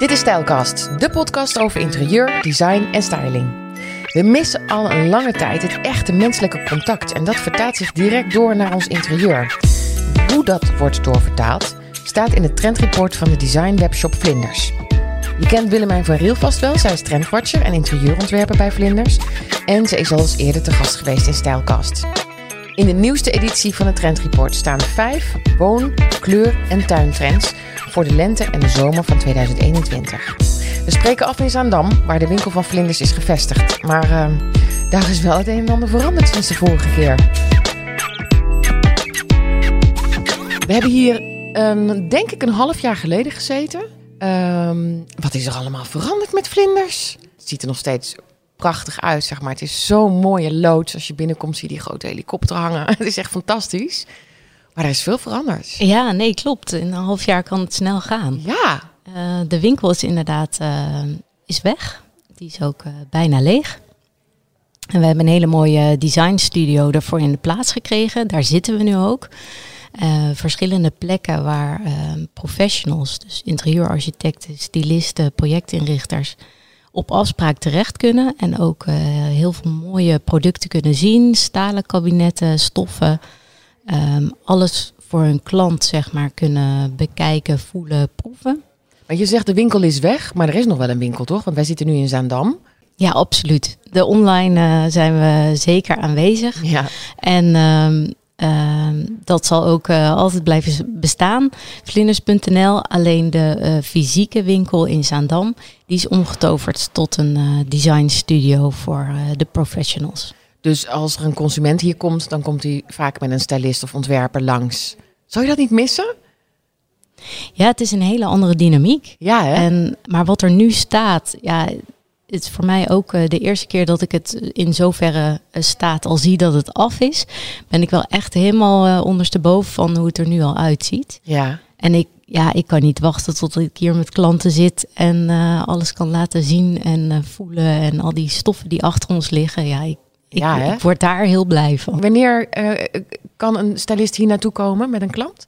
Dit is Stijlkast, de podcast over interieur, design en styling. We missen al een lange tijd het echte menselijke contact en dat vertaalt zich direct door naar ons interieur. Hoe dat wordt doorvertaald staat in het trendreport van de design webshop Vlinders. Je kent Willemijn van Riel vast wel, zij is trendwatcher en interieurontwerper bij Vlinders. En ze is al eens eerder te gast geweest in Stijlkast. In de nieuwste editie van het trendreport staan vijf woon-, kleur- en tuintrends voor de lente en de zomer van 2021. We spreken af in Zaandam, waar de winkel van Vlinders is gevestigd. Maar uh, daar is wel het een en ander veranderd sinds de vorige keer. We hebben hier, um, denk ik, een half jaar geleden gezeten. Um, wat is er allemaal veranderd met Vlinders? Het ziet er nog steeds prachtig uit, zeg maar. Het is zo'n mooie loods. Als je binnenkomt, zie je die grote helikopter hangen. Het is echt fantastisch. Maar er is veel veranderd. Ja, nee, klopt. In een half jaar kan het snel gaan. Ja. Uh, de winkel is inderdaad uh, is weg. Die is ook uh, bijna leeg. En we hebben een hele mooie designstudio ervoor in de plaats gekregen. Daar zitten we nu ook. verschillende plekken waar professionals, dus interieurarchitecten, stylisten, projectinrichters, op afspraak terecht kunnen. En ook heel veel mooie producten kunnen zien. Stalen kabinetten, stoffen. Um, alles voor hun klant zeg maar kunnen bekijken, voelen, proeven. Maar je zegt de winkel is weg, maar er is nog wel een winkel toch? Want wij zitten nu in Zaandam. Ja, absoluut. De online uh, zijn we zeker aanwezig. Ja. En um, uh, dat zal ook uh, altijd blijven bestaan. Vlinders.nl, alleen de uh, fysieke winkel in Zaandam, die is omgetoverd tot een design studio voor de professionals. Dus als er een consument hier komt, dan komt hij vaak met een stylist of ontwerper langs. Zou je dat niet missen? Ja, het is een hele andere dynamiek. Ja, hè? En, maar wat er nu staat, ja, het is voor mij ook uh, de eerste keer dat ik het in zoverre uh, staat al zie dat het af is. Ben ik wel echt helemaal uh, ondersteboven van hoe het er nu al uitziet. Ja. En ik, ja, ik kan niet wachten tot ik hier met klanten zit en alles kan laten zien en voelen. En al die stoffen die achter ons liggen. Ja, ik, ja, ik, word daar heel blij van. Wanneer uh, kan een stylist hier naartoe komen met een klant?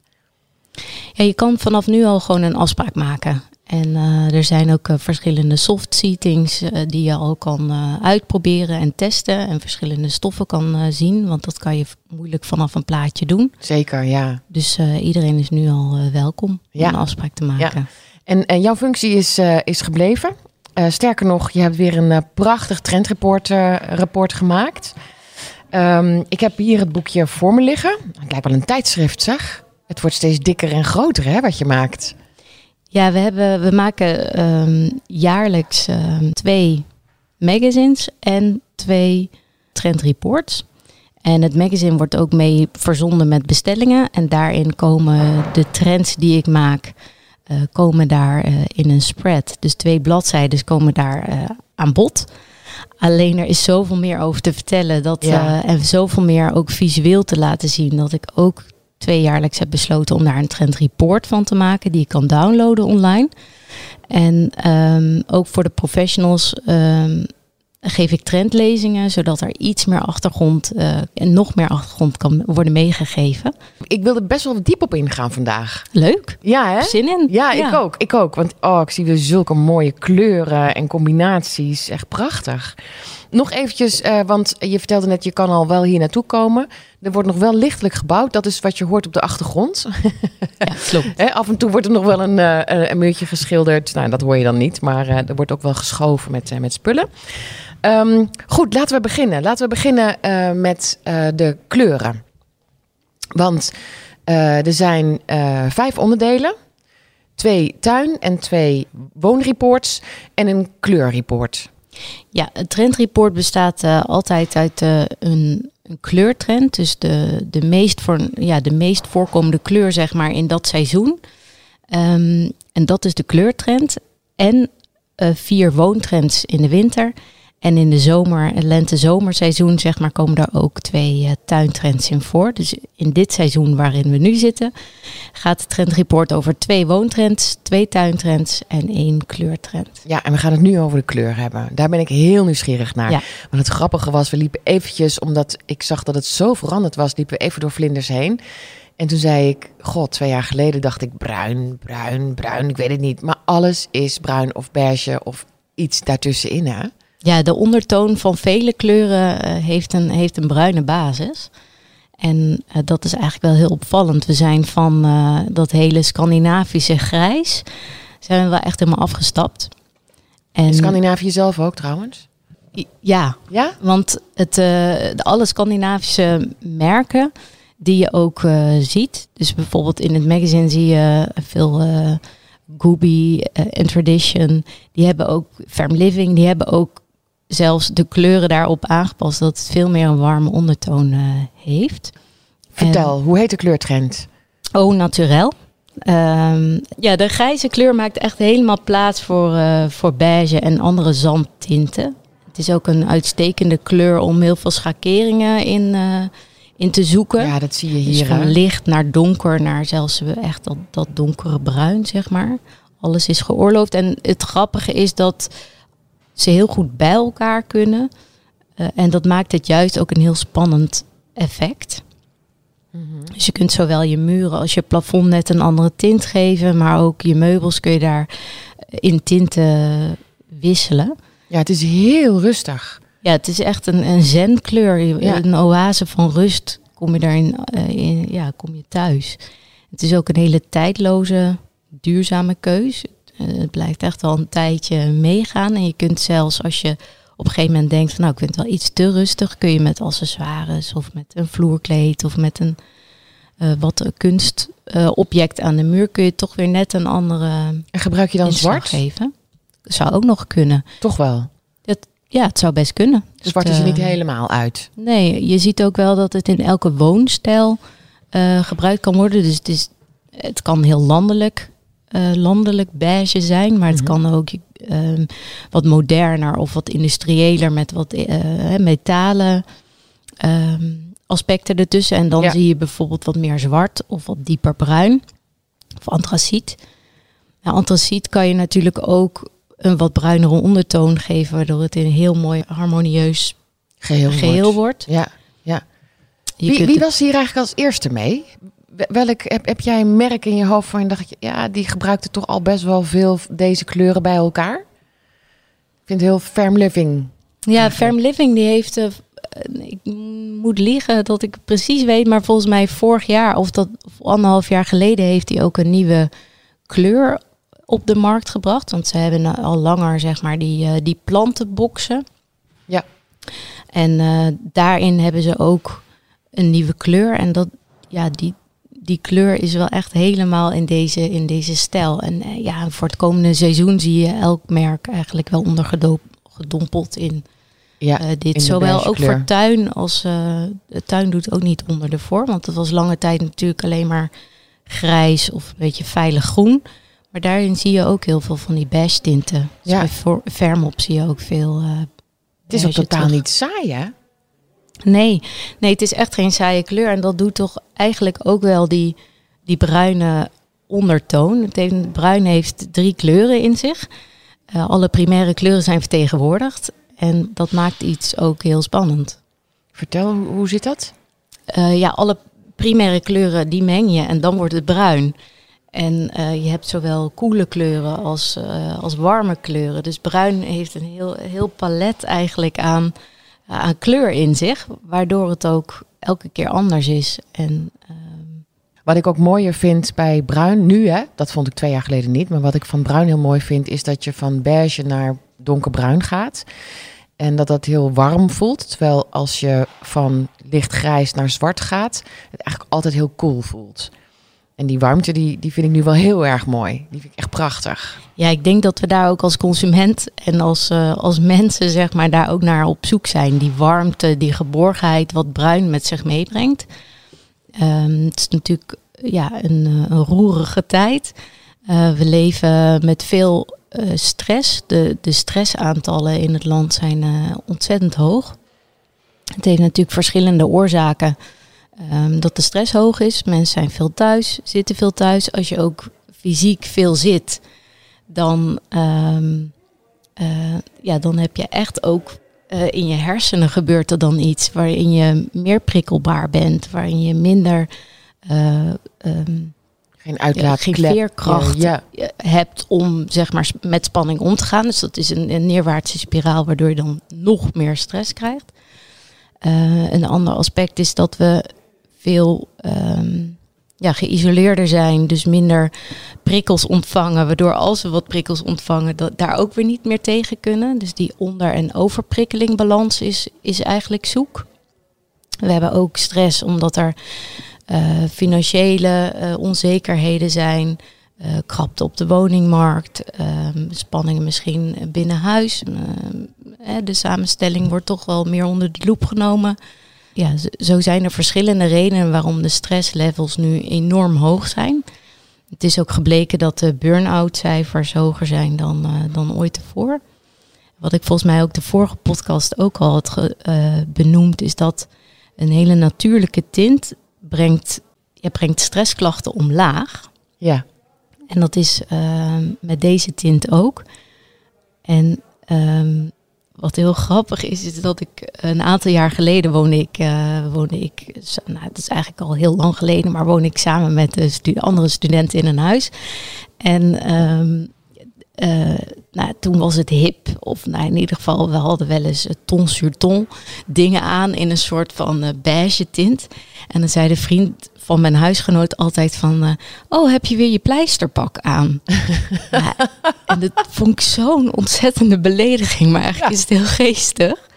Ja, je kan vanaf nu al gewoon een afspraak maken. En uh, er zijn ook uh, verschillende soft seatings die je al kan uitproberen en testen. En verschillende stoffen kan zien. Want dat kan je moeilijk vanaf een plaatje doen. Zeker, ja. Dus iedereen is nu al welkom ja. om een afspraak te maken. Ja. En, en jouw functie is, is gebleven. Sterker nog, je hebt weer een prachtig trendreport rapport gemaakt. Um, ik heb hier het boekje voor me liggen. Het lijkt wel een tijdschrift, zeg. Het wordt steeds dikker en groter, hè, wat je maakt. Ja, we, hebben, we maken um, jaarlijks um, twee magazines en twee trendreports. En het magazine wordt ook mee verzonden met bestellingen. En daarin komen de trends die ik maak uh, komen daar uh, in een spread. Dus twee bladzijden komen daar uh, aan bod. Alleen er is zoveel meer over te vertellen dat, Ja. en zoveel meer ook visueel te laten zien. Dat ik ook tweejaarlijks heb besloten om daar een trendreport van te maken. Die je kan downloaden online. En um, ook voor de professionals um, geef ik trendlezingen, zodat er iets meer achtergrond uh, en nog meer achtergrond kan worden meegegeven. Ik wil er best wel diep op ingaan vandaag. Leuk. Ja, hè? Zin in. Ja, ik ook. Ik ook. Want oh, ik zie weer zulke mooie kleuren en combinaties. Echt prachtig. Nog eventjes, uh, want je vertelde net, je kan al wel hier naartoe komen. Er wordt nog wel lichtelijk gebouwd. Dat is wat je hoort op de achtergrond. Ja, klopt. He, af en toe wordt er nog wel een, uh, een muurtje geschilderd. Nou, dat hoor je dan niet. Maar uh, er wordt ook wel geschoven met, met spullen. Um, goed, laten we beginnen. Laten we beginnen met de kleuren. Want er zijn vijf onderdelen. Twee tuin- en twee woonreports en een kleurreport. Ja, het trendreport bestaat altijd uit een, een kleurtrend. Dus de, de, meest voor, ja, de meest voorkomende kleur zeg maar, in dat seizoen. Um, en dat is de kleurtrend. En vier woontrends in de winter. En in de zomer, lente-zomerseizoen, zeg maar, komen er ook twee uh, tuintrends in voor. Dus in dit seizoen waarin we nu zitten, gaat het trendreport over twee woontrends, twee tuintrends en één kleurtrend. Ja, en we gaan het nu over de kleur hebben. Daar ben ik heel nieuwsgierig naar. Ja. Want het grappige was, we liepen eventjes, omdat ik zag dat het zo veranderd was, liepen we even door vlinders heen. En toen zei ik, god, twee jaar geleden dacht ik bruin, bruin, bruin, ik weet het niet. Maar alles is bruin of beige of iets daartussenin, hè? Ja, de ondertoon van vele kleuren uh, heeft, een, heeft een bruine basis. En uh, dat is eigenlijk wel heel opvallend. We zijn van uh, dat hele Scandinavische grijs, zijn we wel echt helemaal afgestapt. En Scandinavië zelf ook trouwens? Ja, ja? want het, alle Scandinavische merken die je ook uh, ziet. Dus bijvoorbeeld in het magazine zie je veel uh, Gooby en Tradition. Die hebben ook Farm Living. Die hebben ook zelfs de kleuren daarop aangepast. Dat het veel meer een warme ondertoon uh, heeft. Vertel, en, hoe heet de kleurtrend? Oh, naturel. Um, ja, de grijze kleur maakt echt helemaal plaats voor, voor beige en andere zandtinten. Het is ook een uitstekende kleur om heel veel schakeringen in in te zoeken. Ja, dat zie je dus hier. van licht naar donker, naar zelfs echt dat, dat donkere bruin, zeg maar. Alles is geoorloofd. En het grappige is dat ze heel goed bij elkaar kunnen. Uh, en dat maakt het juist ook een heel spannend effect. Mm -hmm. Dus je kunt zowel je muren als je plafond net een andere tint geven, maar ook je meubels kun je daar in tinten wisselen. Ja, het is heel rustig. Ja, het is echt een, een zenkleur. Ja. Een oase van rust kom je daarin uh, in, ja, kom je thuis. Het is ook een hele tijdloze, duurzame keus. Uh, het blijft echt al een tijdje meegaan. En je kunt zelfs als je op een gegeven moment denkt van nou, ik vind het wel iets te rustig, kun je met accessoires of met een vloerkleed of met een uh, wat kunstobject aan de muur kun je toch weer net een andere. En gebruik je dan zwart? Geven. Zou ook nog kunnen. Toch wel. Ja, het zou best kunnen. Zwart is er niet helemaal uit. Nee, je ziet ook wel dat het in elke woonstijl gebruikt kan worden. Dus het, is, het kan heel landelijk, uh, landelijk beige zijn, maar het mm -hmm. kan ook uh, wat moderner of wat industriëler met wat uh, metalen ehm, aspecten ertussen. En dan ja. zie je bijvoorbeeld wat meer zwart of wat dieper bruin of antraciet. Nou, antraciet kan je natuurlijk ook een wat bruinere ondertoon geven, waardoor het een heel mooi harmonieus geheel, geheel wordt. Ja, ja. Wie, wie was hier eigenlijk als eerste mee? Welk, heb, heb jij een merk in je hoofd van je dacht, ja, die gebruikte toch al best wel veel deze kleuren bij elkaar? Ik vind het heel Farm Living. Ja, Farm Living die heeft, uh, ik moet liegen dat ik precies weet, maar volgens mij vorig jaar of dat of anderhalf jaar geleden heeft hij ook een nieuwe kleur op de markt gebracht. Want ze hebben al langer zeg maar die, uh, die plantenboxen. Ja. En uh, daarin hebben ze ook een nieuwe kleur. En dat, ja, die, die kleur is wel echt helemaal in deze, in deze stijl. En uh, ja, voor het komende seizoen zie je elk merk eigenlijk wel ondergedompeld in. Ja, dit. In Zowel ook voor tuin als de tuin doet ook niet onder de vorm. Want het was lange tijd natuurlijk alleen maar grijs of een beetje veilig groen. Maar daarin zie je ook heel veel van die beige tinten. Dus ja. bij Vermop zie je ook veel. Het is ook totaal terug. niet saai, hè? Nee, nee, het is echt geen saaie kleur. En dat doet toch eigenlijk ook wel die, die bruine ondertoon. Het heeft, bruin heeft drie kleuren in zich. Uh, alle primaire kleuren zijn vertegenwoordigd. En dat maakt iets ook heel spannend. Vertel, hoe, hoe zit dat? Uh, ja, alle primaire kleuren die meng je en dan wordt het bruin. En uh, je hebt zowel koele kleuren als, als warme kleuren. Dus bruin heeft een heel, heel palet eigenlijk aan, aan kleur in zich, waardoor het ook elke keer anders is. En, ehm, wat ik ook mooier vind bij bruin nu, hè, dat vond ik twee jaar geleden niet, maar wat ik van bruin heel mooi vind, is dat je van beige naar donkerbruin gaat. En dat dat heel warm voelt. Terwijl als je van lichtgrijs naar zwart gaat, het eigenlijk altijd heel cool voelt. En die warmte, die, die vind ik nu wel heel erg mooi. Die vind ik echt prachtig. Ja, ik denk dat we daar ook als consument en als, uh, als mensen, zeg maar, daar ook naar op zoek zijn. Die warmte, die geborgenheid, wat bruin met zich meebrengt. Um, het is natuurlijk ja, een, een roerige tijd. Uh, we leven met veel stress. De, de stressaantallen in het land zijn ontzettend hoog. Het heeft natuurlijk verschillende oorzaken. Um, dat de stress hoog is. Mensen zijn veel thuis, zitten veel thuis. Als je ook fysiek veel zit, dan, um, uh, ja, dan heb je echt ook uh, in je hersenen gebeurt er dan iets waarin je meer prikkelbaar bent, waarin je minder eh, ehm, geen uitlaatklep. geen veerkracht Ja, hebt om zeg maar met spanning om te gaan. Dus dat is een, een neerwaartse spiraal waardoor je dan nog meer stress krijgt. Eh, een ander aspect is dat we veel ehm, ja, geïsoleerder zijn, dus minder prikkels ontvangen, waardoor als we wat prikkels ontvangen, dat daar ook weer niet meer tegen kunnen. Dus die onder- en overprikkelingbalans is, is eigenlijk zoek. We hebben ook stress omdat er eh, financiële eh, onzekerheden zijn, eh krapte op de woningmarkt, ehm, spanningen misschien binnen huis. Ehm, de samenstelling wordt toch wel meer onder de loep genomen. Ja, zo zijn er verschillende redenen waarom de stresslevels nu enorm hoog zijn. Het is ook gebleken dat de burn-out cijfers hoger zijn dan, eh, dan ooit tevoren. Wat ik volgens mij ook de vorige podcast ook al had ge- eh, benoemd, is dat een hele natuurlijke tint brengt, ja, brengt stressklachten omlaag. ja. En dat is ehm, met deze tint ook. En ehm, wat heel grappig is, is dat ik een aantal jaar geleden woonde ik, eh, woonde ik, nou, dat is eigenlijk al heel lang geleden, maar woonde ik samen met andere studenten in een huis. En ehm, eh, nou, toen was het hip, of nou, in ieder geval, we hadden wel eens ton sur ton dingen aan in een soort van eh, beige tint. En dan zei de vriend van mijn huisgenoot altijd van, eh, oh, heb je weer je pleisterpak aan? Ja, en dat vond ik zo'n ontzettende belediging, maar eigenlijk is het heel geestig.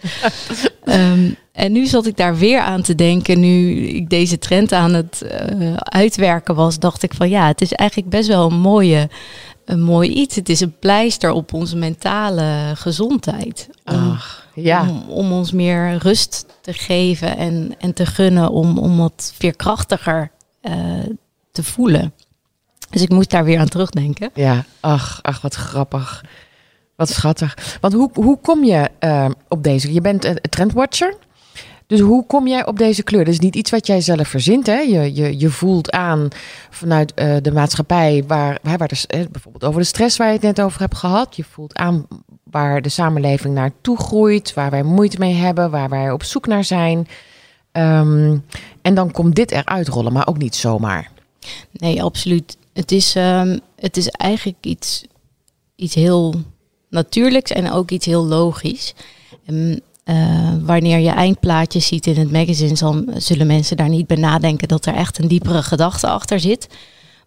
Ehm, en nu zat ik daar weer aan te denken, nu ik deze trend aan het eh, uitwerken was, dacht ik van ja, het is eigenlijk best wel een mooie, een mooi iets. Het is een pleister op onze mentale gezondheid. Om, Ach, ja. om, om ons meer rust te geven en, en te gunnen om, om wat veerkrachtiger eh, te voelen. Dus ik moest daar weer aan terugdenken. Ja, ach, ach, wat grappig. Wat schattig. Want hoe, hoe kom je eh, op deze? Je bent een trendwatcher. Dus hoe kom jij op deze kleur? Dat is niet iets wat jij zelf verzint. Hè? Je, je, je voelt aan vanuit eh, de maatschappij, waar, waar waar de, eh, bijvoorbeeld over de stress waar je het net over hebt gehad. Je voelt aan waar de samenleving naartoe groeit, waar wij moeite mee hebben, waar wij op zoek naar zijn. Ehm, en dan komt dit eruit rollen, maar ook niet zomaar. Nee, absoluut. Het is, ehm, het is eigenlijk iets, iets heel natuurlijks en ook iets heel logisch. En, eh, wanneer je eindplaatjes ziet in het magazine, dan zullen mensen daar niet bij nadenken dat er echt een diepere gedachte achter zit.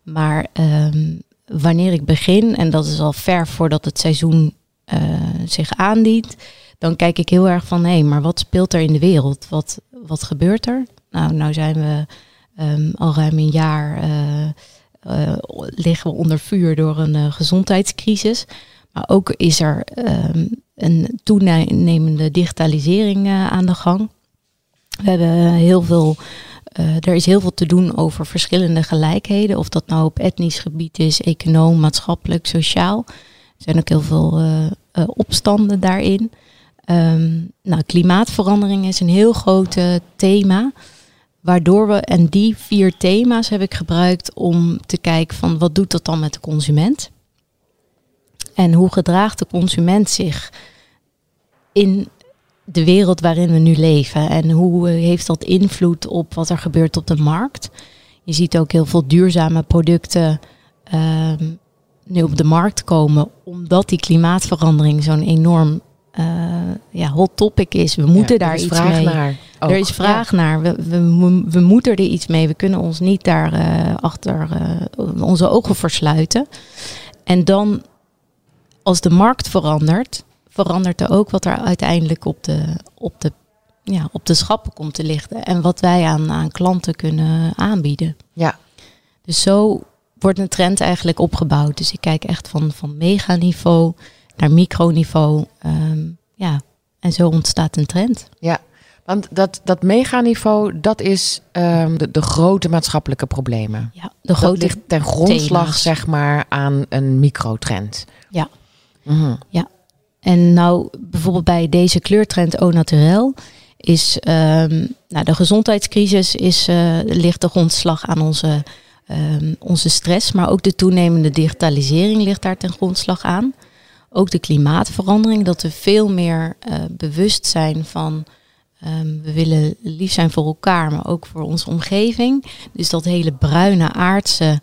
Maar ehm, wanneer ik begin, en dat is al ver voordat het seizoen eh, zich aandient, dan kijk ik heel erg van hé, maar wat speelt er in de wereld? Wat, wat gebeurt er? Nou, nou zijn we ehm, al ruim een jaar eh, eh, liggen we onder vuur door een gezondheidscrisis. Maar ook is er ehm, een toenemende digitalisering aan de gang. We hebben heel veel, er is heel veel te doen over verschillende gelijkheden. Of dat nou op etnisch gebied is, econoom, maatschappelijk, sociaal. Zijn ook heel veel eh, eh, opstanden daarin. Ehm, nou, klimaatverandering is een heel groot eh, thema. Waardoor we, en die vier thema's heb ik gebruikt om te kijken van wat doet dat dan met de consument? En hoe gedraagt de consument zich in de wereld waarin we nu leven? En hoe heeft dat invloed op wat er gebeurt op de markt? Je ziet ook heel veel duurzame producten ehm, nu op de markt komen, omdat die klimaatverandering zo'n enorm eh, ja, hot topic is. We moeten Ja, daar is iets mee. naar. Er is vraag naar. We, we, we moeten er iets mee. We kunnen ons niet daar eh, achter eh, onze ogen versluiten. En dan, als de markt verandert, verandert er ook wat er uiteindelijk op de, op de, ja, op de schappen komt te liggen. En wat wij aan, aan klanten kunnen aanbieden. Ja. Dus zo wordt een trend eigenlijk opgebouwd. Dus ik kijk echt van, van meganiveau naar microniveau. Ehm, ja, en zo ontstaat een trend. Ja, want dat, dat meganiveau, dat is ehm, de, de grote maatschappelijke problemen. Ja, de Dat grote ligt ten grondslag, thema's. zeg maar, aan een microtrend. Ja. Mhm. En nou, bijvoorbeeld bij deze kleurtrend Au Naturel is ehm, nou, de gezondheidscrisis is, eh, ligt de grondslag aan onze, ehm, onze stress, maar ook de toenemende digitalisering ligt daar ten grondslag aan. Ook de klimaatverandering, dat we veel meer eh, bewust zijn van Ehm, we willen lief zijn voor elkaar, maar ook voor onze omgeving. Dus dat hele bruine aardse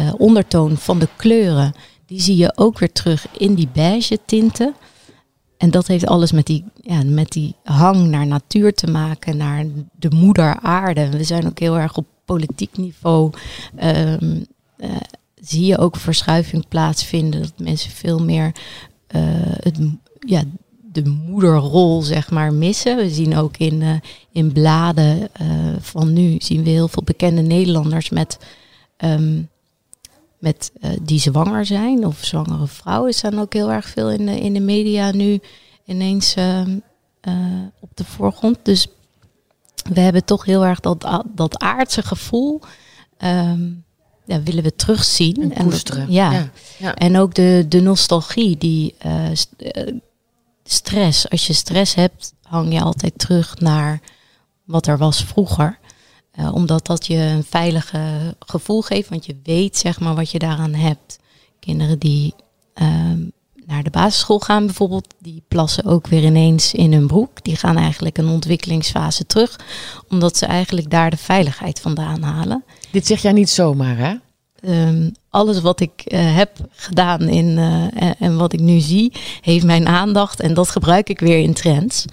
uh, ondertoon van de kleuren, die zie je ook weer terug in die beige tinten. En dat heeft alles met die, ja, met die hang naar natuur te maken, naar de moeder aarde. We zijn ook heel erg op politiek niveau. Um, uh, zie je ook verschuiving plaatsvinden. Dat mensen veel meer uh, het, ja, de moederrol zeg maar missen. We zien ook in, uh, in bladen van nu zien we heel veel bekende Nederlanders met, um, met uh, die zwanger zijn of zwangere vrouwen staan ook heel erg veel in de, in de media nu ineens ehm, op de voorgrond. Dus we hebben toch heel erg dat, dat aardse gevoel. Um, ja, willen we terugzien. En koesteren. Ja. Ja, ja. en ook de, de nostalgie, die uh, st uh, stress. Als je stress hebt, hang je altijd terug naar wat er was vroeger. Uh, omdat dat je een veilige gevoel geeft, want je weet zeg maar wat je daaraan hebt. Kinderen die naar de basisschool gaan bijvoorbeeld, die plassen ook weer ineens in hun broek. Die gaan eigenlijk een ontwikkelingsfase terug, omdat ze eigenlijk daar de veiligheid vandaan halen. Dit zeg jij niet zomaar, hè? Um, alles wat ik uh, heb gedaan in, uh, en, wat ik nu zie, heeft mijn aandacht en dat gebruik ik weer in trends.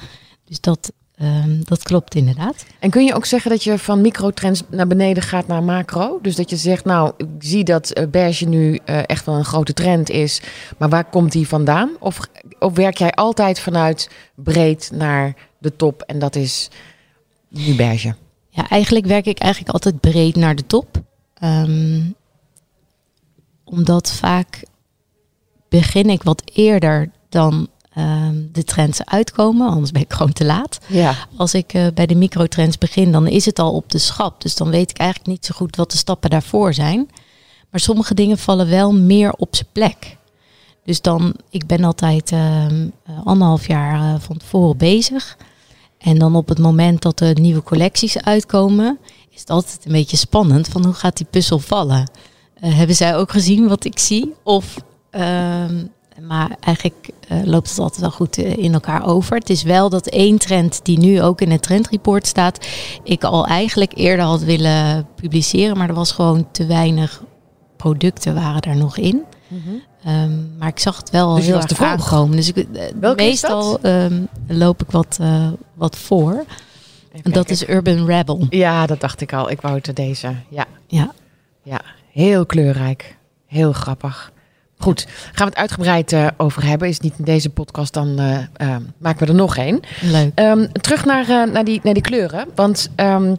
Dus dat, um, dat klopt inderdaad. En kun je ook zeggen dat je van microtrends naar beneden gaat naar macro? Dus dat je zegt, nou, ik zie dat uh, beige nu echt wel een grote trend is, maar waar komt die vandaan? Of, of werk jij altijd vanuit breed naar de top en dat is nu beige? Ja, eigenlijk werk ik eigenlijk altijd breed naar de top. Um, omdat vaak begin ik wat eerder dan um, de trends uitkomen, anders ben ik gewoon te laat. Ja. Als ik uh, bij de microtrends begin, dan is het al op de schap. Dus dan weet ik eigenlijk niet zo goed wat de stappen daarvoor zijn. Maar sommige dingen vallen wel meer op zijn plek. Dus dan, ik ben altijd uh, anderhalf jaar uh, van tevoren bezig. En dan op het moment dat er nieuwe collecties uitkomen, is het altijd een beetje spannend van hoe gaat die puzzel vallen. Uh, hebben zij ook gezien wat ik zie? Of, uh, maar eigenlijk uh, loopt het altijd wel goed in elkaar over. Het is wel dat één trend die nu ook in het trendreport staat, ik al eigenlijk eerder had willen publiceren, maar er was gewoon te weinig producten waren daar nog in. Mm -hmm. um, maar ik zag het wel dus heel erg aankomen. Dus ik, meestal um, loop ik wat, wat voor. En dat is Urban Rebel. Ja, dat dacht ik al. Ik wou het deze. Ja. Ja. Ja, heel kleurrijk. Heel grappig. Goed, gaan we het uitgebreid uh, over hebben. Is het niet in deze podcast, dan uh, uh, maken we er nog één. Leuk. Um, terug naar, naar, die, naar die kleuren. Want um,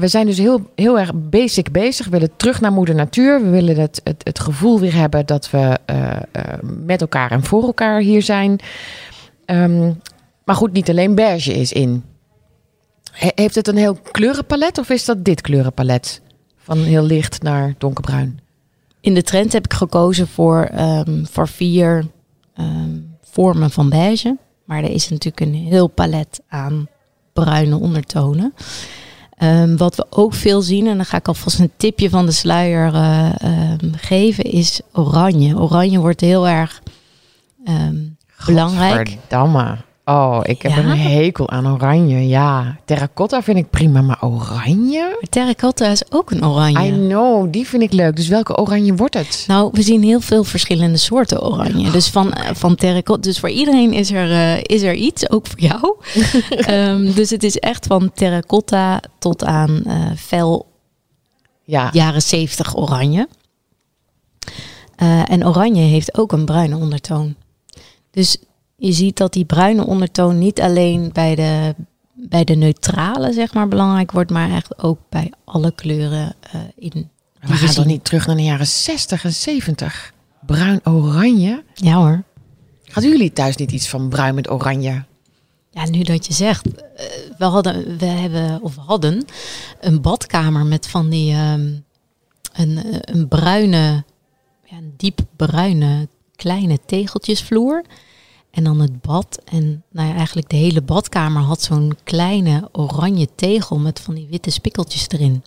we zijn dus heel, heel erg basic bezig. We willen terug naar moeder natuur. We willen het, het, het gevoel weer hebben dat we met elkaar en voor elkaar hier zijn. Um, maar goed, niet alleen beige is in. He, heeft het een heel kleurenpalet of is dat dit kleurenpalet? Van heel licht naar donkerbruin. In de trend heb ik gekozen voor, um, voor vier um, vormen van beige. Maar er is natuurlijk een heel palet aan bruine ondertonen. Um, wat we ook veel zien, en dan ga ik alvast een tipje van de sluier uh, geven, is oranje. Oranje wordt heel erg belangrijk. Godverdamme. Oh, ik heb ja? een hekel aan oranje. Ja, terracotta vind ik prima, maar oranje? Terracotta is ook een oranje. I know, die vind ik leuk. Dus welke oranje wordt het? Nou, we zien heel veel verschillende soorten oranje. Oh, dus van, uh, van terracotta. Dus voor iedereen is er, uh, is er iets, ook voor jou. um, dus het is echt van terracotta tot aan uh, fel ja. jaren zeventig oranje. Uh, en oranje heeft ook een bruine ondertoon. Dus je ziet dat die bruine ondertoon niet alleen bij de, bij de neutrale zeg maar, belangrijk wordt, maar echt ook bij alle kleuren uh, in. We gaan toch niet terug naar de jaren 60 en 70? Bruin-oranje? Ja hoor. Hadden jullie thuis niet iets van bruin met oranje? Ja, nu dat je zegt, we hadden, we hebben of hadden een badkamer met van die um, een, een bruine, ja, een diep bruine kleine tegeltjesvloer. En dan het bad. En nou ja, eigenlijk de hele badkamer had zo'n kleine oranje tegel met van die witte spikkeltjes erin.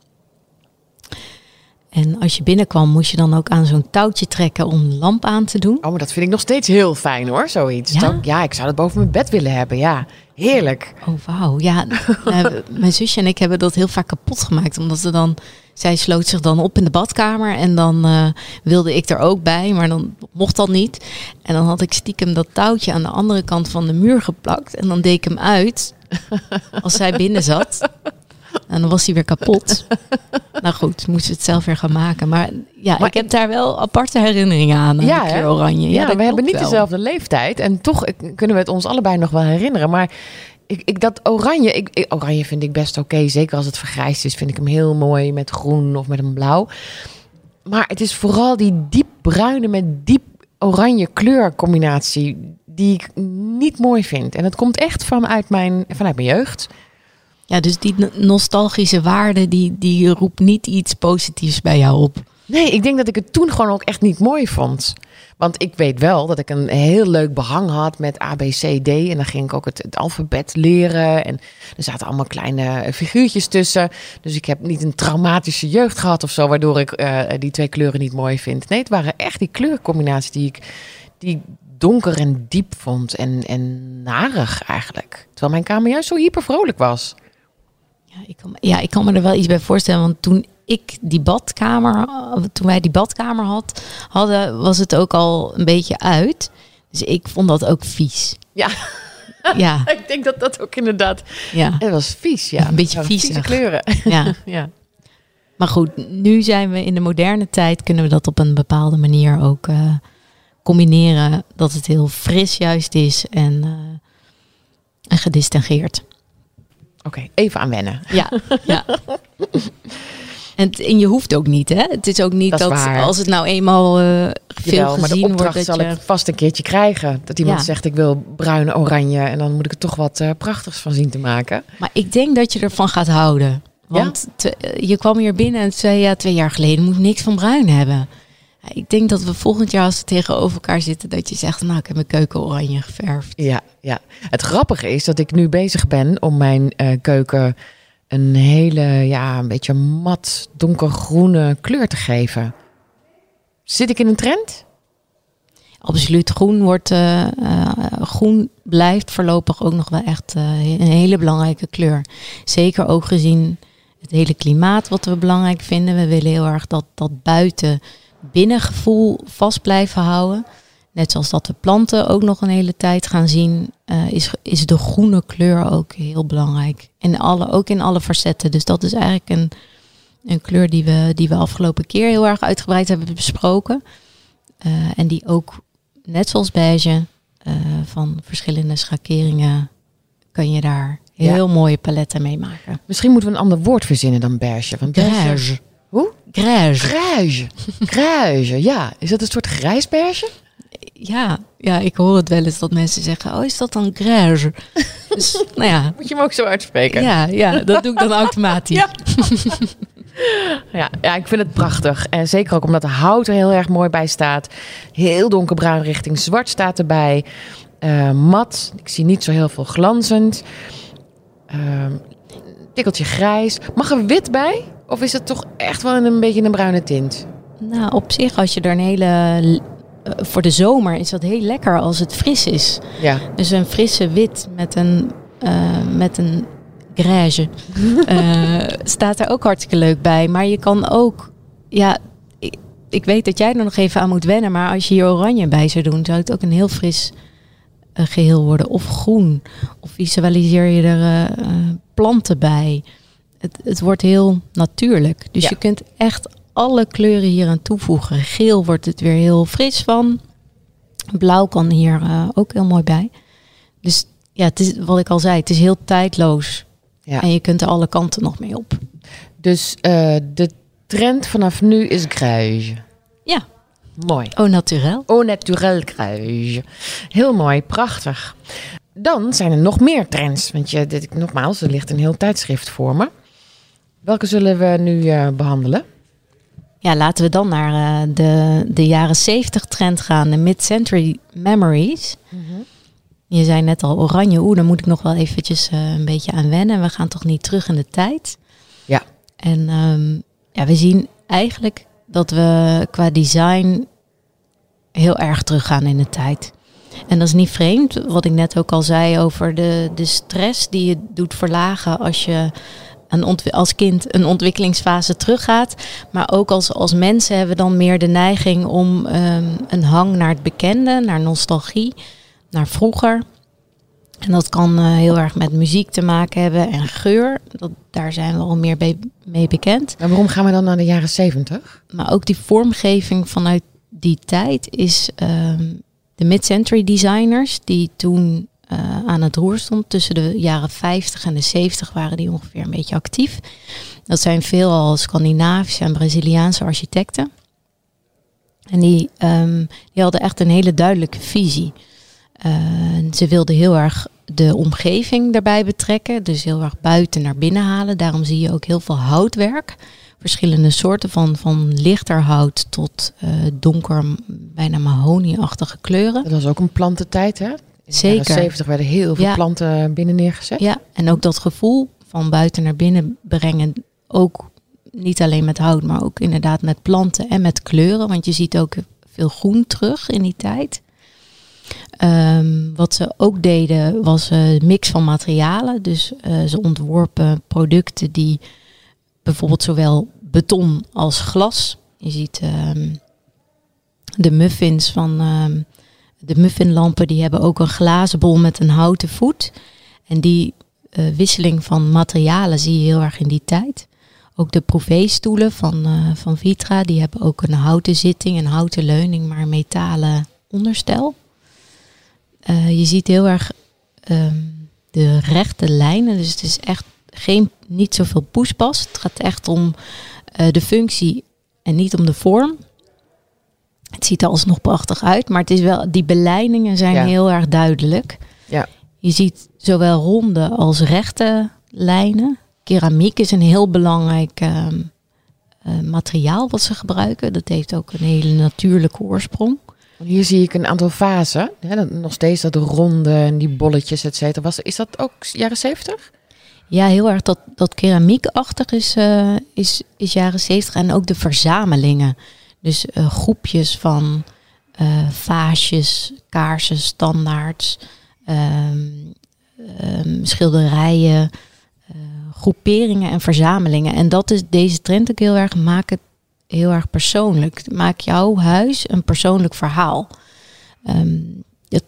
En als je binnenkwam, moest je dan ook aan zo'n touwtje trekken om de lamp aan te doen. Oh, maar dat vind ik nog steeds heel fijn hoor, zoiets. Ja, dat, ja ik zou dat boven mijn bed willen hebben, ja. Heerlijk. Oh, wauw. Ja, nou, mijn zusje en ik hebben dat heel vaak kapot gemaakt. Omdat ze dan, zij sloot zich dan op in de badkamer. En dan eh, wilde ik er ook bij, maar dan mocht dat niet. En dan had ik stiekem dat touwtje aan de andere kant van de muur geplakt. En dan deed ik hem uit als zij binnen zat. En dan was hij weer kapot. nou goed, moesten we het zelf weer gaan maken. Maar ja, Maar ik heb daar wel aparte herinneringen aan. aan Ja, kleur oranje. Ja, we hebben niet wel. dezelfde leeftijd. En toch kunnen we het ons allebei nog wel herinneren. Maar ik, dat oranje, ik, oranje vind ik best oké. Zeker als het vergrijsd is, vind ik hem heel mooi met groen of met een blauw. Maar het is vooral die diep bruine met diep oranje kleurcombinatie die ik niet mooi vind. En dat komt echt vanuit mijn, vanuit mijn jeugd. Ja, dus die no- nostalgische waarde, die, die roept niet iets positiefs bij jou op. Nee, ik denk dat ik het toen gewoon ook echt niet mooi vond. Want ik weet wel dat ik een heel leuk behang had met A, B, C, D. En dan ging ik ook het, alfabet leren. En er zaten allemaal kleine figuurtjes tussen. Dus ik heb niet een traumatische jeugd gehad of zo, waardoor ik eh, die twee kleuren niet mooi vind. Nee, het waren echt die kleurcombinaties die ik die donker en diep vond. En, en narig eigenlijk. Terwijl mijn kamer juist zo hyper vrolijk was. Ja ik, kan, ja, ik kan me er wel iets bij voorstellen. Want toen ik die badkamer, toen wij die badkamer had, hadden, was het ook al een beetje uit. Dus ik vond dat ook vies. Ja, Ja, ik denk dat dat ook inderdaad... ja, Het was vies, ja. Een beetje vieze viezig. kleuren. ja. ja. Maar goed, nu zijn we in de moderne tijd, kunnen we dat op een bepaalde manier ook eh, combineren. Dat het heel fris juist is en, eh, en gedistingeerd. Oké, even aan wennen. Ja, ja. En, je hoeft ook niet, hè? Het is ook niet Dat als het nou eenmaal eh, veel Jawel, maar de gezien wordt. opdracht Dat zal je, ik vast een keertje krijgen. Dat iemand Ja. zegt ik wil bruin oranje en dan moet ik er toch wat eh, prachtigs van zien te maken. Maar ik denk dat je ervan gaat houden. Want te- eh, je kwam hier binnen en zei ja, twee jaar geleden moet ik niks van bruin hebben. Ik denk dat we volgend jaar als we tegenover elkaar zitten, dat je zegt, nou ik heb mijn keuken oranje geverfd. Ja, ja. Het grappige is dat ik nu bezig ben om mijn keuken een hele, ja, een beetje mat donkergroene kleur te geven. Zit ik in een trend? Absoluut. Groen, wordt, eh, eh, groen blijft voorlopig ook nog wel echt eh, een hele belangrijke kleur. Zeker ook gezien het hele klimaat wat we belangrijk vinden. We willen heel erg dat dat buiten binnengevoel vast blijven houden. Net zoals dat we planten ook nog een hele tijd gaan zien, eh, is, is de groene kleur ook heel belangrijk. In alle, ook in alle facetten. Dus dat is eigenlijk een, een kleur die we, die we afgelopen keer heel erg uitgebreid hebben besproken. Eh, en die ook, net zoals beige, eh, van verschillende schakeringen, kan je daar heel mooie paletten mee maken. Misschien moeten we een ander woord verzinnen dan beige. Want beige-. Hoe? Grijze. Grijze. Grijze, ja. Is dat een soort grijsbeige? Ja, ja, ik hoor het wel eens dat mensen zeggen, oh, is dat dan grijze? dus, nou ja, Moet je hem ook zo uitspreken? ja, ja, dat doe ik dan automatisch. Ja. Ja, ja, ik vind het prachtig. En zeker ook omdat de hout er heel erg mooi bij staat. Heel donkerbruin richting zwart staat erbij. Eh, mat. Ik zie niet zo heel veel glanzend. Ehm tikkeltje grijs. Mag er wit bij? Of is het toch echt wel een beetje een bruine tint? Nou, op zich, als je er een hele... eh, voor de zomer is dat heel lekker als het fris is. Ja. Dus een frisse wit met een, eh, met een grijze eh, staat er ook hartstikke leuk bij. Maar je kan ook, ja, ik, ik weet dat jij er nog even aan moet wennen. Maar als je hier oranje bij zou doen, zou het ook een heel fris eh, geheel worden. Of groen. Of visualiseer je er planten bij. Het, het wordt heel natuurlijk. Dus Ja. je kunt echt alle kleuren hier aan toevoegen. Geel wordt het weer heel fris van. Blauw kan hier eh, ook heel mooi bij. Dus ja, het is wat ik al zei, het is heel tijdloos. Ja. En je kunt er alle kanten nog mee op. Dus eh, de trend vanaf nu is grijs. Ja, Mooi. au naturel. Au naturel grijs. Heel mooi, prachtig. Dan zijn er nog meer trends. Want je, dit, nogmaals, er ligt een heel tijdschrift voor me. Welke zullen we nu eh, behandelen? Ja, laten we dan naar eh, de, de jaren 70 trend gaan, de mid-century memories. Je zei net al oranje, oeh, daar moet ik nog wel eventjes eh, een beetje aan wennen. We gaan toch niet terug in de tijd. Ja. En ehm, ja, we zien eigenlijk dat we qua design heel erg teruggaan in de tijd. En dat is niet vreemd, wat ik net ook al zei over de, de stress die je doet verlagen als je een als kind een ontwikkelingsfase teruggaat. Maar ook als, als mensen hebben we dan meer de neiging om ehm, een hang naar het bekende, naar nostalgie, naar vroeger. En dat kan eh, heel erg met muziek te maken hebben en geur. Dat, daar zijn we al meer mee bekend. En waarom gaan we dan naar de jaren zeventig? Maar ook die vormgeving vanuit die tijd is ehm, de mid-century designers die toen uh, aan het roer stond. Tussen de jaren 50 en de 70 waren die ongeveer een beetje actief. Dat zijn veelal Scandinavische en Braziliaanse architecten. En die, um, die hadden echt een hele duidelijke visie. Uh, ze wilden heel erg de omgeving daarbij betrekken. Dus heel erg buiten naar binnen halen. Daarom zie je ook heel veel houtwerk. Verschillende soorten van, van lichter hout tot uh, donker, bijna mahonieachtige kleuren. Dat was ook een plantentijd, hè? In Zeker. de jaren 70 werden heel veel planten binnen neergezet. Ja, en ook dat gevoel van buiten naar binnen brengen. Ook niet alleen met hout, maar ook inderdaad met planten en met kleuren. Want je ziet ook veel groen terug in die tijd. Um, wat ze ook deden was een mix van materialen. Dus uh, ze ontworpen producten die bijvoorbeeld zowel beton als glas. Je ziet um, de muffins van um, de muffinlampen, die hebben ook een glazen bol met een houten voet. En die uh, wisseling van materialen zie je heel erg in die tijd. Ook de Prouvé-stoelen van, uh, van Vitra, die hebben ook een houten zitting, een houten leuning, maar metalen onderstel. Uh, je ziet heel erg um, de rechte lijnen. Dus het is echt geen, niet zoveel poespas. Het gaat echt om de functie en niet om de vorm. Het ziet er alsnog prachtig uit, maar het is wel, die beleidingen zijn ja. heel erg duidelijk. Ja. Je ziet zowel ronde als rechte lijnen. Keramiek is een heel belangrijk uh, uh, materiaal wat ze gebruiken. Dat heeft ook een hele natuurlijke oorsprong. Hier zie ik een aantal fasen. Hè, nog steeds dat ronde en die bolletjes, et cetera. Was, is dat ook jaren zeventig? Ja, heel erg dat, dat keramiekachtig is, uh, is, is jaren zeventig. En ook de verzamelingen. Dus uh, groepjes van uh, vaasjes, kaarsen, standaards, um, um, schilderijen, groeperingen en verzamelingen. En dat is deze trend ook heel erg. Maak het heel erg persoonlijk. Maak jouw huis een persoonlijk verhaal. Um, het,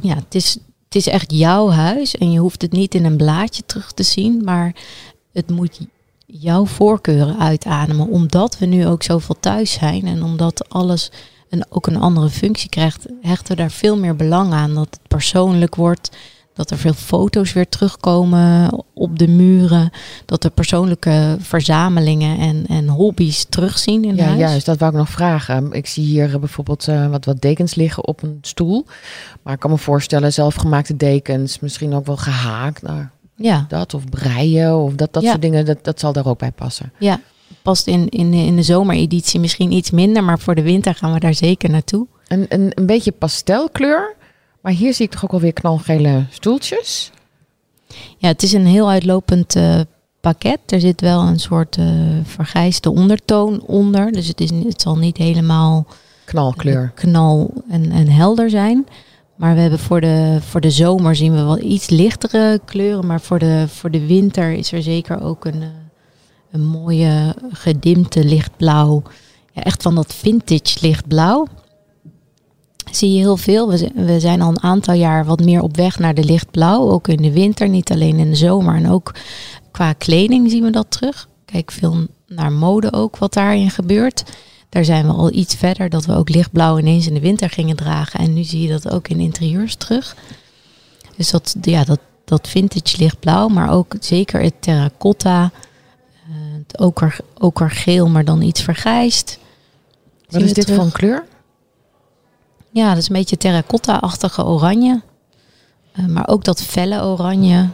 ja, het is, het is echt jouw huis en je hoeft het niet in een blaadje terug te zien, maar het moet jouw voorkeuren uitademen, omdat we nu ook zoveel thuis zijn en omdat alles een, ook een andere functie krijgt, hechten we daar veel meer belang aan dat het persoonlijk wordt dat er veel foto's weer terugkomen op de muren. Dat er persoonlijke verzamelingen en, en hobby's terugzien in ja, huis. Juist, dat wou ik nog vragen. Ik zie hier bijvoorbeeld uh, wat, wat dekens liggen op een stoel. Maar ik kan me voorstellen, zelfgemaakte dekens, misschien ook wel gehaakt. Nou, ja. Dat of breien of dat, dat Ja. soort dingen, dat, dat zal daar ook bij passen. Ja, past in, in, in de zomereditie misschien iets minder, maar voor de winter gaan we daar zeker naartoe. Een, een, een beetje pastelkleur, maar hier zie ik toch ook alweer knalgele stoeltjes. Ja, het is een heel uitlopend uh, pakket. Er zit wel een soort uh, vergrijsde ondertoon onder. Dus het, is, het zal niet helemaal Knalkleur. knal en, en helder zijn. Maar we hebben voor de, voor de zomer zien we wel iets lichtere kleuren. Maar voor de, voor de winter is er zeker ook een, uh, een mooie gedimpte lichtblauw. Ja, echt van dat vintage lichtblauw. Zie je heel veel. We, we zijn al een aantal jaar wat meer op weg naar de lichtblauw. Ook in de winter, niet alleen in de zomer. En ook qua kleding zien we dat terug. Kijk veel naar mode ook, wat daarin gebeurt. Daar zijn we al iets verder, dat we ook lichtblauw ineens in de winter gingen dragen. En nu zie je dat ook in interieurs terug. Dus dat, ja, dat, dat vintage lichtblauw, maar ook zeker het terracotta. Uh, het oker, okergeel, maar dan iets vergrijsd. Wat is dit voor een kleur? Ja, dat is een beetje terracotta-achtige oranje. Uh, maar ook dat felle oranje.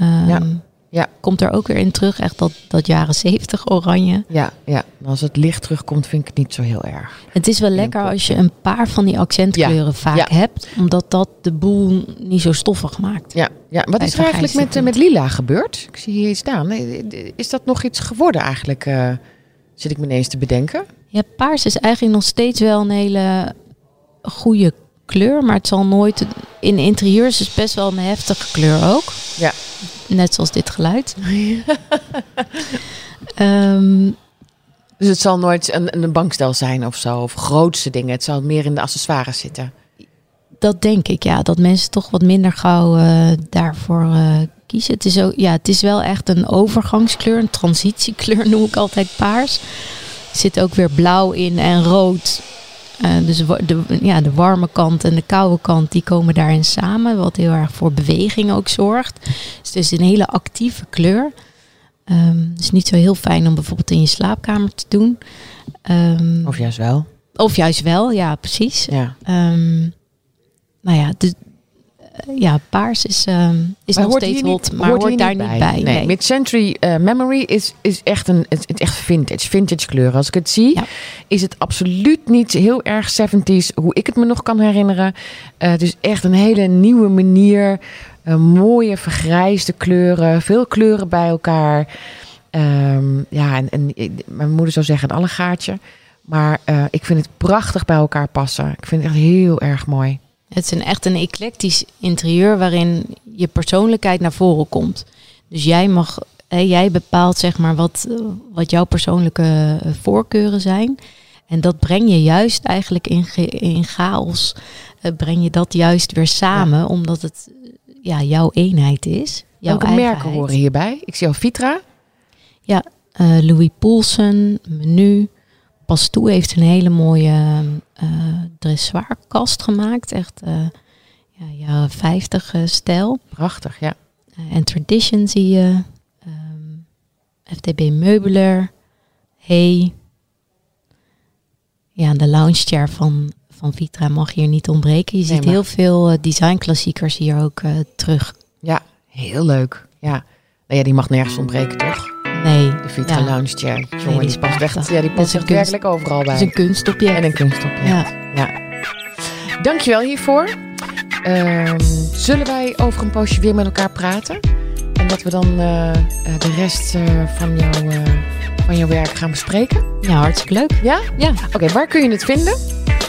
Um, ja. Ja. Komt er ook weer in terug, echt dat, dat jaren zeventig oranje. Ja, ja, als het licht terugkomt vind ik het niet zo heel erg. Het is wel lekker als je een paar van die accentkleuren Ja, vaak ja. hebt. Omdat dat de boel niet zo stoffig maakt. Ja, ja. wat is er eigenlijk met, met lila gebeurd? Ik zie hier iets staan. Is dat nog iets geworden eigenlijk? Uh, zit ik me ineens te bedenken. Ja, paars is eigenlijk nog steeds wel een hele goede kleur, maar het zal nooit... In interieurs is het best wel een heftige kleur ook. Ja. Net zoals dit geluid. Ehm, Dus het zal nooit een, een bankstel zijn of zo, of grootste dingen. Het zal meer in de accessoires zitten. dat denk ik, ja. Dat mensen toch wat minder gauw eh, daarvoor eh, kiezen. Het is, ook, ja, het is wel echt een overgangskleur, een transitiekleur noem ik altijd paars. Er zit ook weer blauw in en rood. Eh, dus de, ja, de warme kant en de koude kant, die komen daarin samen. Wat heel erg voor beweging ook zorgt. Dus het is een hele actieve kleur. Ehm het is niet zo heel fijn om bijvoorbeeld in je slaapkamer te doen. Ehm, Of juist wel. of juist wel, ja, precies. Ja. Ehm, nou ja, de, ja, paars is, ehm, is Maar nog steeds hier hot, niet- maar hoort, daar niet bij. Nee, nee. Mid-Century eh, Memory is, is echt een het, het echt vintage, vintage kleuren. Als ik het zie, Ja. is het absoluut niet heel erg 70s, hoe ik het me nog kan herinneren. Eh, het is echt een hele nieuwe manier. eh, mooie vergrijsde kleuren, veel kleuren bij elkaar. Ehm, ja, en, en mijn moeder zou zeggen een allegaatje. Maar eh, ik vind het prachtig bij elkaar passen. Ik vind het echt heel erg mooi. Het is een, echt een eclectisch interieur waarin je persoonlijkheid naar voren komt. Dus jij mag, hè, jij bepaalt zeg maar wat, wat jouw persoonlijke eh, voorkeuren zijn. En dat breng je juist eigenlijk in, in chaos. eh, breng je dat juist weer samen, omdat het ja, jouw eenheid is. Jouw Welke merken horen hierbij? Ik zie al Vitra. Eh, Louis Poulsen, Menu. Pastoe heeft een hele mooie eh dressoirkast gemaakt. Echt eh ja, jaren 50 eh, stijl. Prachtig, ja. En Tradition zie je. ehm, FDB Meubeler. Hey. Ja, de lounge chair van, van Vitra mag hier niet ontbreken. Je Nee, ziet maar- heel veel designklassiekers hier ook terug. Ja, heel leuk. Ja. Nou ja, die mag nergens ontbreken, toch? Nee, De Vitra Ja. Lounge Chair. die Jongen, is die past echt, ja, die past echt werkelijk overal het is bij. een kunstobject. En een kunstopje. ja. Dankjewel hiervoor. Ehm, zullen wij over een poosje weer met elkaar praten? En dat we dan eh, eh, de rest eh, van, jouw, eh, van jouw werk gaan bespreken? ja, hartstikke leuk. Ja? Ja, Oké, waar kun je het vinden?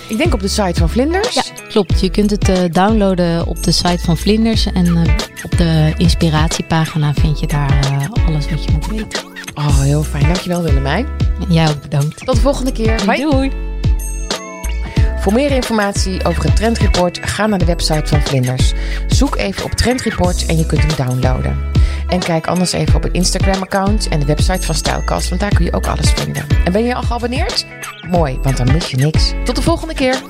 Ik denk op de site van Vlinders. Ja, klopt. Je kunt het eh, downloaden op de site van Vlinders. En eh, op de inspiratiepagina vind je daar eh, alles wat je moet weten. Oh, heel fijn. Dankjewel Willemijn. Jij ook bedankt. Tot de volgende keer. Doei. Voor meer informatie over het Trendreport ga naar de website van Vlinders. Zoek even op Trendreport en je kunt hem downloaden. En kijk anders even op het Instagram-account en de website van Stylecast, want daar kun je ook alles vinden. En ben je al geabonneerd? Mooi, want dan mis je niks. Tot de volgende keer.